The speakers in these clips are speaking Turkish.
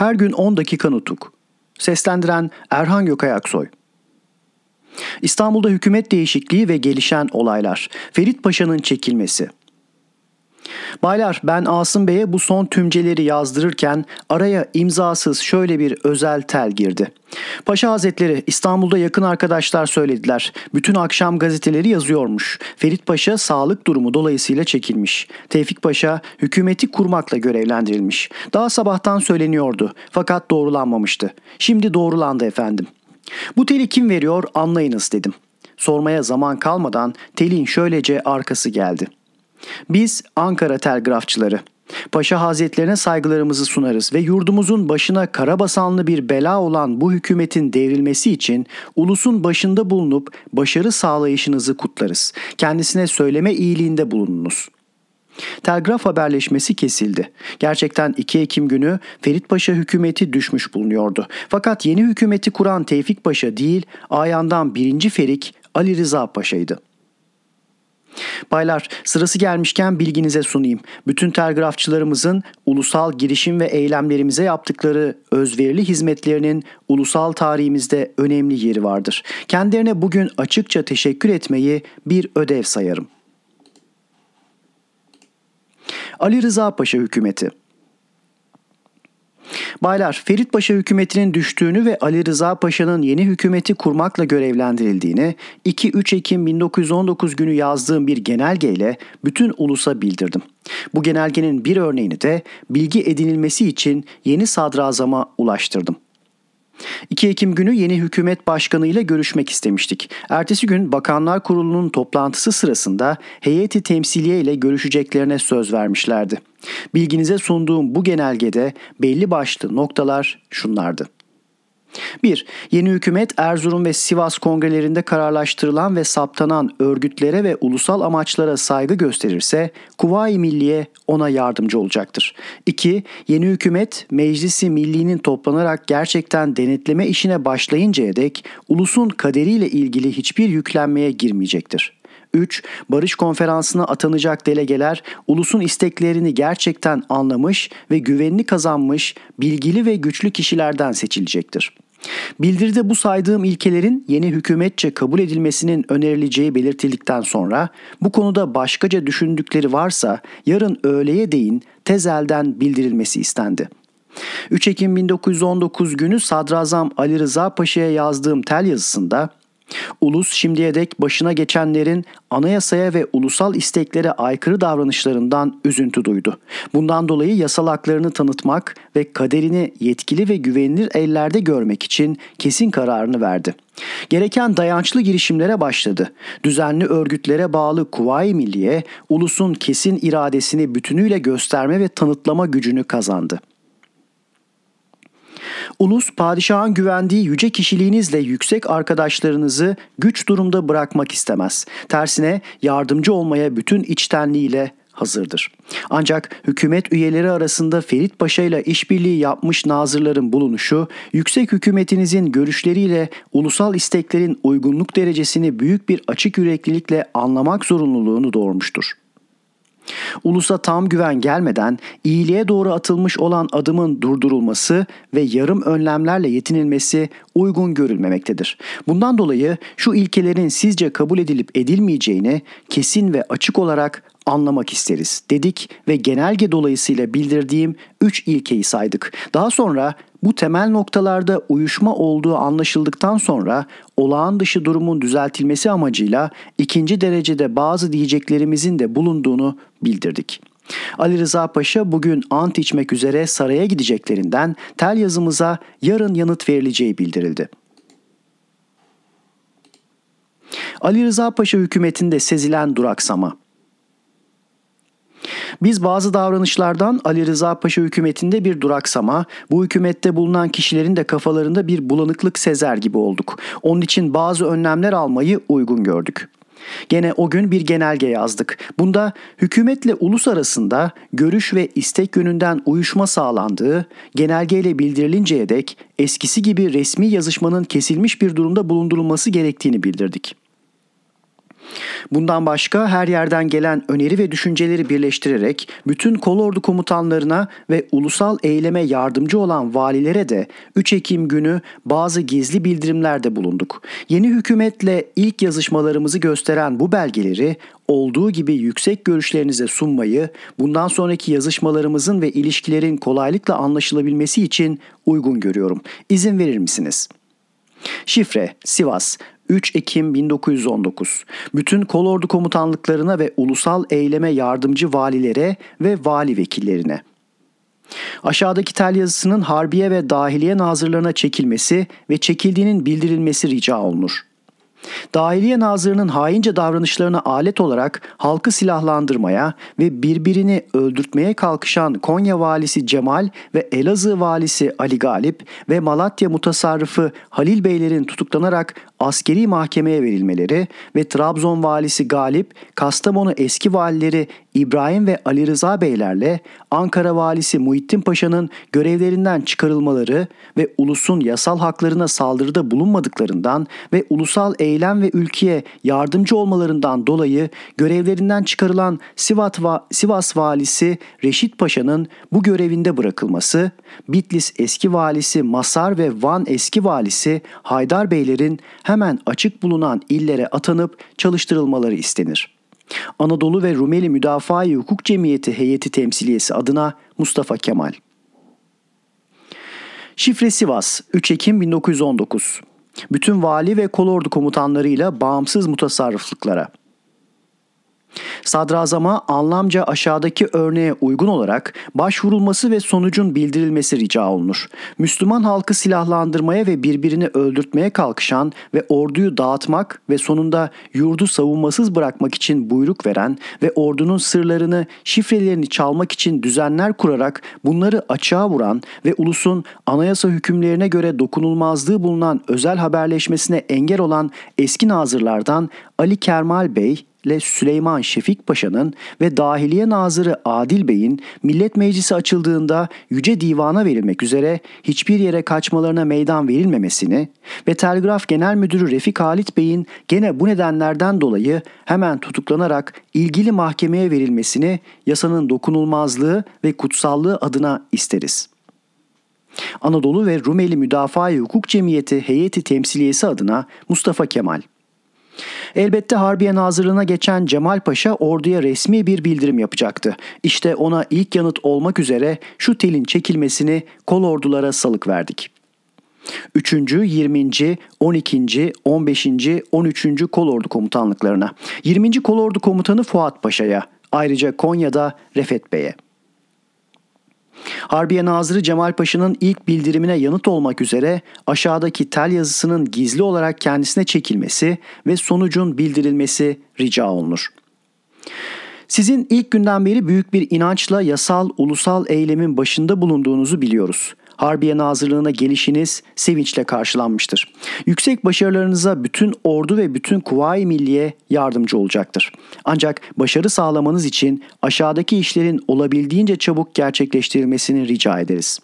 Her gün 10 dakika nutuk. Seslendiren Erhan Gökayaksoy. İstanbul'da hükümet değişikliği ve gelişen olaylar. Ferit Paşa'nın çekilmesi. Baylar ben Asım Bey'e bu son tümceleri yazdırırken araya imzasız şöyle bir özel tel girdi. Paşa Hazretleri İstanbul'da yakın arkadaşlar söylediler. Bütün akşam gazeteleri yazıyormuş. Ferit Paşa sağlık durumu dolayısıyla çekilmiş. Tevfik Paşa hükümeti kurmakla görevlendirilmiş. Daha sabahtan söyleniyordu fakat doğrulanmamıştı. Şimdi doğrulandı efendim. Bu teli kim veriyor anlayınız dedim. Sormaya zaman kalmadan telin şöylece arkası geldi. Biz Ankara telgrafçıları. Paşa Hazretlerine saygılarımızı sunarız ve yurdumuzun başına karabasanlı bir bela olan bu hükümetin devrilmesi için ulusun başında bulunup başarı sağlayışınızı kutlarız. Kendisine söyleme iyiliğinde bulununuz.'' Telgraf haberleşmesi kesildi. Gerçekten 2 Ekim günü Ferit Paşa hükümeti düşmüş bulunuyordu. Fakat yeni hükümeti kuran Tevfik Paşa değil, Ayan'dan birinci Ferik Ali Rıza Paşa'ydı. Baylar sırası gelmişken bilginize sunayım. Bütün telgrafçılarımızın ulusal girişim ve eylemlerimize yaptıkları özverili hizmetlerinin ulusal tarihimizde önemli yeri vardır. Kendilerine bugün açıkça teşekkür etmeyi bir ödev sayarım. Ali Rıza Paşa hükümeti Baylar, Ferit Paşa hükümetinin düştüğünü ve Ali Rıza Paşa'nın yeni hükümeti kurmakla görevlendirildiğini 2-3 Ekim 1919 günü yazdığım bir genelgeyle bütün ulusa bildirdim. Bu genelgenin bir örneğini de bilgi edinilmesi için yeni sadrazama ulaştırdım. 2 Ekim günü yeni hükümet başkanı ile görüşmek istemiştik. Ertesi gün Bakanlar Kurulu'nun toplantısı sırasında heyeti temsiliye ile görüşeceklerine söz vermişlerdi. Bilginize sunduğum bu genelgede belli başlı noktalar şunlardı. 1. Yeni hükümet Erzurum ve Sivas kongrelerinde kararlaştırılan ve saptanan örgütlere ve ulusal amaçlara saygı gösterirse Kuvayi Milliye ona yardımcı olacaktır. 2. Yeni hükümet Meclisi Milli'nin toplanarak gerçekten denetleme işine başlayıncaya dek ulusun kaderiyle ilgili hiçbir yüklenmeye girmeyecektir. 3. Barış konferansına atanacak delegeler ulusun isteklerini gerçekten anlamış ve güvenini kazanmış bilgili ve güçlü kişilerden seçilecektir. Bildiride bu saydığım ilkelerin yeni hükümetçe kabul edilmesinin önerileceği belirtildikten sonra bu konuda başkaca düşündükleri varsa yarın öğleye değin tezelden bildirilmesi istendi. 3 Ekim 1919 günü Sadrazam Ali Rıza Paşa'ya yazdığım tel yazısında Ulus şimdiye dek başına geçenlerin anayasaya ve ulusal isteklere aykırı davranışlarından üzüntü duydu. Bundan dolayı yasal haklarını tanıtmak ve kaderini yetkili ve güvenilir ellerde görmek için kesin kararını verdi. Gereken dayançlı girişimlere başladı. Düzenli örgütlere bağlı Kuvayi Milliye, ulusun kesin iradesini bütünüyle gösterme ve tanıtlama gücünü kazandı. Ulus padişahın güvendiği yüce kişiliğinizle yüksek arkadaşlarınızı güç durumda bırakmak istemez. Tersine yardımcı olmaya bütün içtenliğiyle hazırdır. Ancak hükümet üyeleri arasında Ferit Paşa ile işbirliği yapmış nazırların bulunuşu, yüksek hükümetinizin görüşleriyle ulusal isteklerin uygunluk derecesini büyük bir açık yüreklilikle anlamak zorunluluğunu doğurmuştur. Ulusa tam güven gelmeden iyiliğe doğru atılmış olan adımın durdurulması ve yarım önlemlerle yetinilmesi uygun görülmemektedir. Bundan dolayı şu ilkelerin sizce kabul edilip edilmeyeceğini kesin ve açık olarak anlamak isteriz dedik ve genelge dolayısıyla bildirdiğim 3 ilkeyi saydık. Daha sonra bu temel noktalarda uyuşma olduğu anlaşıldıktan sonra olağan dışı durumun düzeltilmesi amacıyla ikinci derecede bazı diyeceklerimizin de bulunduğunu bildirdik. Ali Rıza Paşa bugün ant içmek üzere saraya gideceklerinden tel yazımıza yarın yanıt verileceği bildirildi. Ali Rıza Paşa hükümetinde sezilen duraksama biz bazı davranışlardan Ali Rıza Paşa hükümetinde bir duraksama, bu hükümette bulunan kişilerin de kafalarında bir bulanıklık sezer gibi olduk. Onun için bazı önlemler almayı uygun gördük. Gene o gün bir genelge yazdık. Bunda hükümetle ulus arasında görüş ve istek yönünden uyuşma sağlandığı, genelgeyle bildirilinceye dek eskisi gibi resmi yazışmanın kesilmiş bir durumda bulundurulması gerektiğini bildirdik. Bundan başka her yerden gelen öneri ve düşünceleri birleştirerek bütün kolordu komutanlarına ve ulusal eyleme yardımcı olan valilere de 3 Ekim günü bazı gizli bildirimlerde bulunduk. Yeni hükümetle ilk yazışmalarımızı gösteren bu belgeleri olduğu gibi yüksek görüşlerinize sunmayı, bundan sonraki yazışmalarımızın ve ilişkilerin kolaylıkla anlaşılabilmesi için uygun görüyorum. İzin verir misiniz?'' Şifre Sivas 3 Ekim 1919. Bütün kolordu komutanlıklarına ve ulusal eyleme yardımcı valilere ve vali vekillerine. Aşağıdaki tel yazısının Harbiye ve Dahiliye Nazırlarına çekilmesi ve çekildiğinin bildirilmesi rica olunur. Dahiliye Nazırı'nın haince davranışlarına alet olarak halkı silahlandırmaya ve birbirini öldürtmeye kalkışan Konya valisi Cemal ve Elazığ valisi Ali Galip ve Malatya mutasarrıfı Halil Beylerin tutuklanarak askeri mahkemeye verilmeleri ve Trabzon valisi Galip, Kastamonu eski valileri İbrahim ve Ali Rıza Beylerle Ankara valisi Muhittin Paşa'nın görevlerinden çıkarılmaları ve ulusun yasal haklarına saldırıda bulunmadıklarından ve ulusal eylem ve ülkeye yardımcı olmalarından dolayı görevlerinden çıkarılan Sivas, va Sivas valisi Reşit Paşa'nın bu görevinde bırakılması, Bitlis eski valisi Masar ve Van eski valisi Haydar Beylerin hemen açık bulunan illere atanıp çalıştırılmaları istenir. Anadolu ve Rumeli Müdafaa Hukuk Cemiyeti heyeti temsiliyesi adına Mustafa Kemal. Şifre Sivas 3 Ekim 1919 Bütün vali ve kolordu komutanlarıyla bağımsız mutasarrıflıklara Sadrazama anlamca aşağıdaki örneğe uygun olarak başvurulması ve sonucun bildirilmesi rica olunur. Müslüman halkı silahlandırmaya ve birbirini öldürtmeye kalkışan ve orduyu dağıtmak ve sonunda yurdu savunmasız bırakmak için buyruk veren ve ordunun sırlarını, şifrelerini çalmak için düzenler kurarak bunları açığa vuran ve ulusun anayasa hükümlerine göre dokunulmazlığı bulunan özel haberleşmesine engel olan eski nazırlardan Ali Kermal Bey, ile Süleyman Şefik Paşa'nın ve Dahiliye Nazırı Adil Bey'in Millet Meclisi açıldığında Yüce Divan'a verilmek üzere hiçbir yere kaçmalarına meydan verilmemesini ve Telgraf Genel Müdürü Refik Halit Bey'in gene bu nedenlerden dolayı hemen tutuklanarak ilgili mahkemeye verilmesini yasanın dokunulmazlığı ve kutsallığı adına isteriz. Anadolu ve Rumeli Müdafaa Hukuk Cemiyeti heyeti temsiliyesi adına Mustafa Kemal Elbette Harbiye Nazırlığına geçen Cemal Paşa orduya resmi bir bildirim yapacaktı. İşte ona ilk yanıt olmak üzere şu telin çekilmesini kol ordulara salık verdik. 3. 20. 12. 15. 13. Kolordu komutanlıklarına. 20. Kolordu komutanı Fuat Paşa'ya. Ayrıca Konya'da Refet Bey'e. Harbiye Nazırı Cemal Paşa'nın ilk bildirimine yanıt olmak üzere aşağıdaki tel yazısının gizli olarak kendisine çekilmesi ve sonucun bildirilmesi rica olunur. Sizin ilk günden beri büyük bir inançla yasal, ulusal eylemin başında bulunduğunuzu biliyoruz. Harbiye Nazırlığına gelişiniz sevinçle karşılanmıştır. Yüksek başarılarınıza bütün ordu ve bütün Kuvayi Milliye yardımcı olacaktır. Ancak başarı sağlamanız için aşağıdaki işlerin olabildiğince çabuk gerçekleştirilmesini rica ederiz.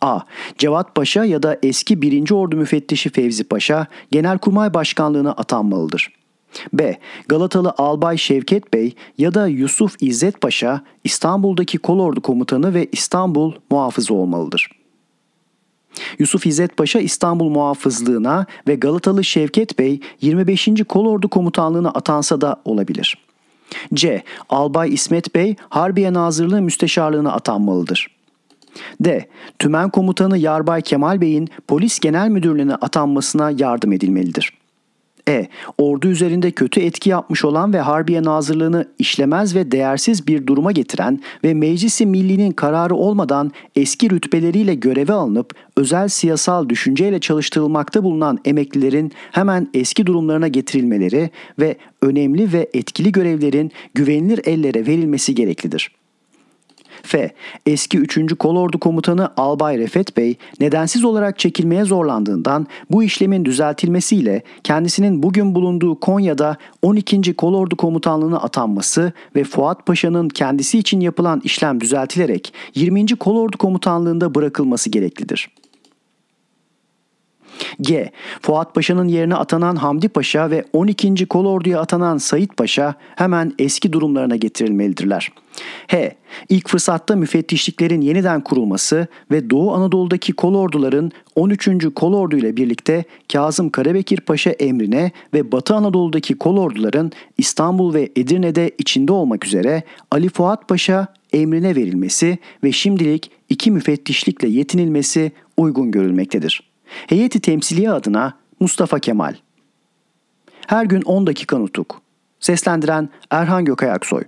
A. Cevat Paşa ya da eski 1. Ordu Müfettişi Fevzi Paşa Genelkurmay Başkanlığına atanmalıdır. B. Galatalı Albay Şevket Bey ya da Yusuf İzzet Paşa İstanbul'daki kolordu komutanı ve İstanbul muhafızı olmalıdır. Yusuf İzzet Paşa İstanbul muhafızlığına ve Galatalı Şevket Bey 25. Kolordu komutanlığına atansa da olabilir. C. Albay İsmet Bey Harbiye Nazırlığı Müsteşarlığına atanmalıdır. D. Tümen Komutanı Yarbay Kemal Bey'in Polis Genel Müdürlüğüne atanmasına yardım edilmelidir. E. Ordu üzerinde kötü etki yapmış olan ve Harbiye Nazırlığını işlemez ve değersiz bir duruma getiren ve Meclisi Milli'nin kararı olmadan eski rütbeleriyle göreve alınıp özel siyasal düşünceyle çalıştırılmakta bulunan emeklilerin hemen eski durumlarına getirilmeleri ve önemli ve etkili görevlerin güvenilir ellere verilmesi gereklidir. F. Eski 3. Kolordu Komutanı Albay Refet Bey nedensiz olarak çekilmeye zorlandığından bu işlemin düzeltilmesiyle kendisinin bugün bulunduğu Konya'da 12. Kolordu Komutanlığına atanması ve Fuat Paşa'nın kendisi için yapılan işlem düzeltilerek 20. Kolordu Komutanlığında bırakılması gereklidir. G. Fuat Paşa'nın yerine atanan Hamdi Paşa ve 12. Kolordu'ya atanan Sait Paşa hemen eski durumlarına getirilmelidirler. H. İlk fırsatta müfettişliklerin yeniden kurulması ve Doğu Anadolu'daki kolorduların 13. kolordu ile birlikte Kazım Karabekir Paşa emrine ve Batı Anadolu'daki kolorduların İstanbul ve Edirne'de içinde olmak üzere Ali Fuat Paşa emrine verilmesi ve şimdilik iki müfettişlikle yetinilmesi uygun görülmektedir. Heyeti temsiliye adına Mustafa Kemal. Her gün 10 dakika nutuk. Seslendiren Erhan Gökayaksoy.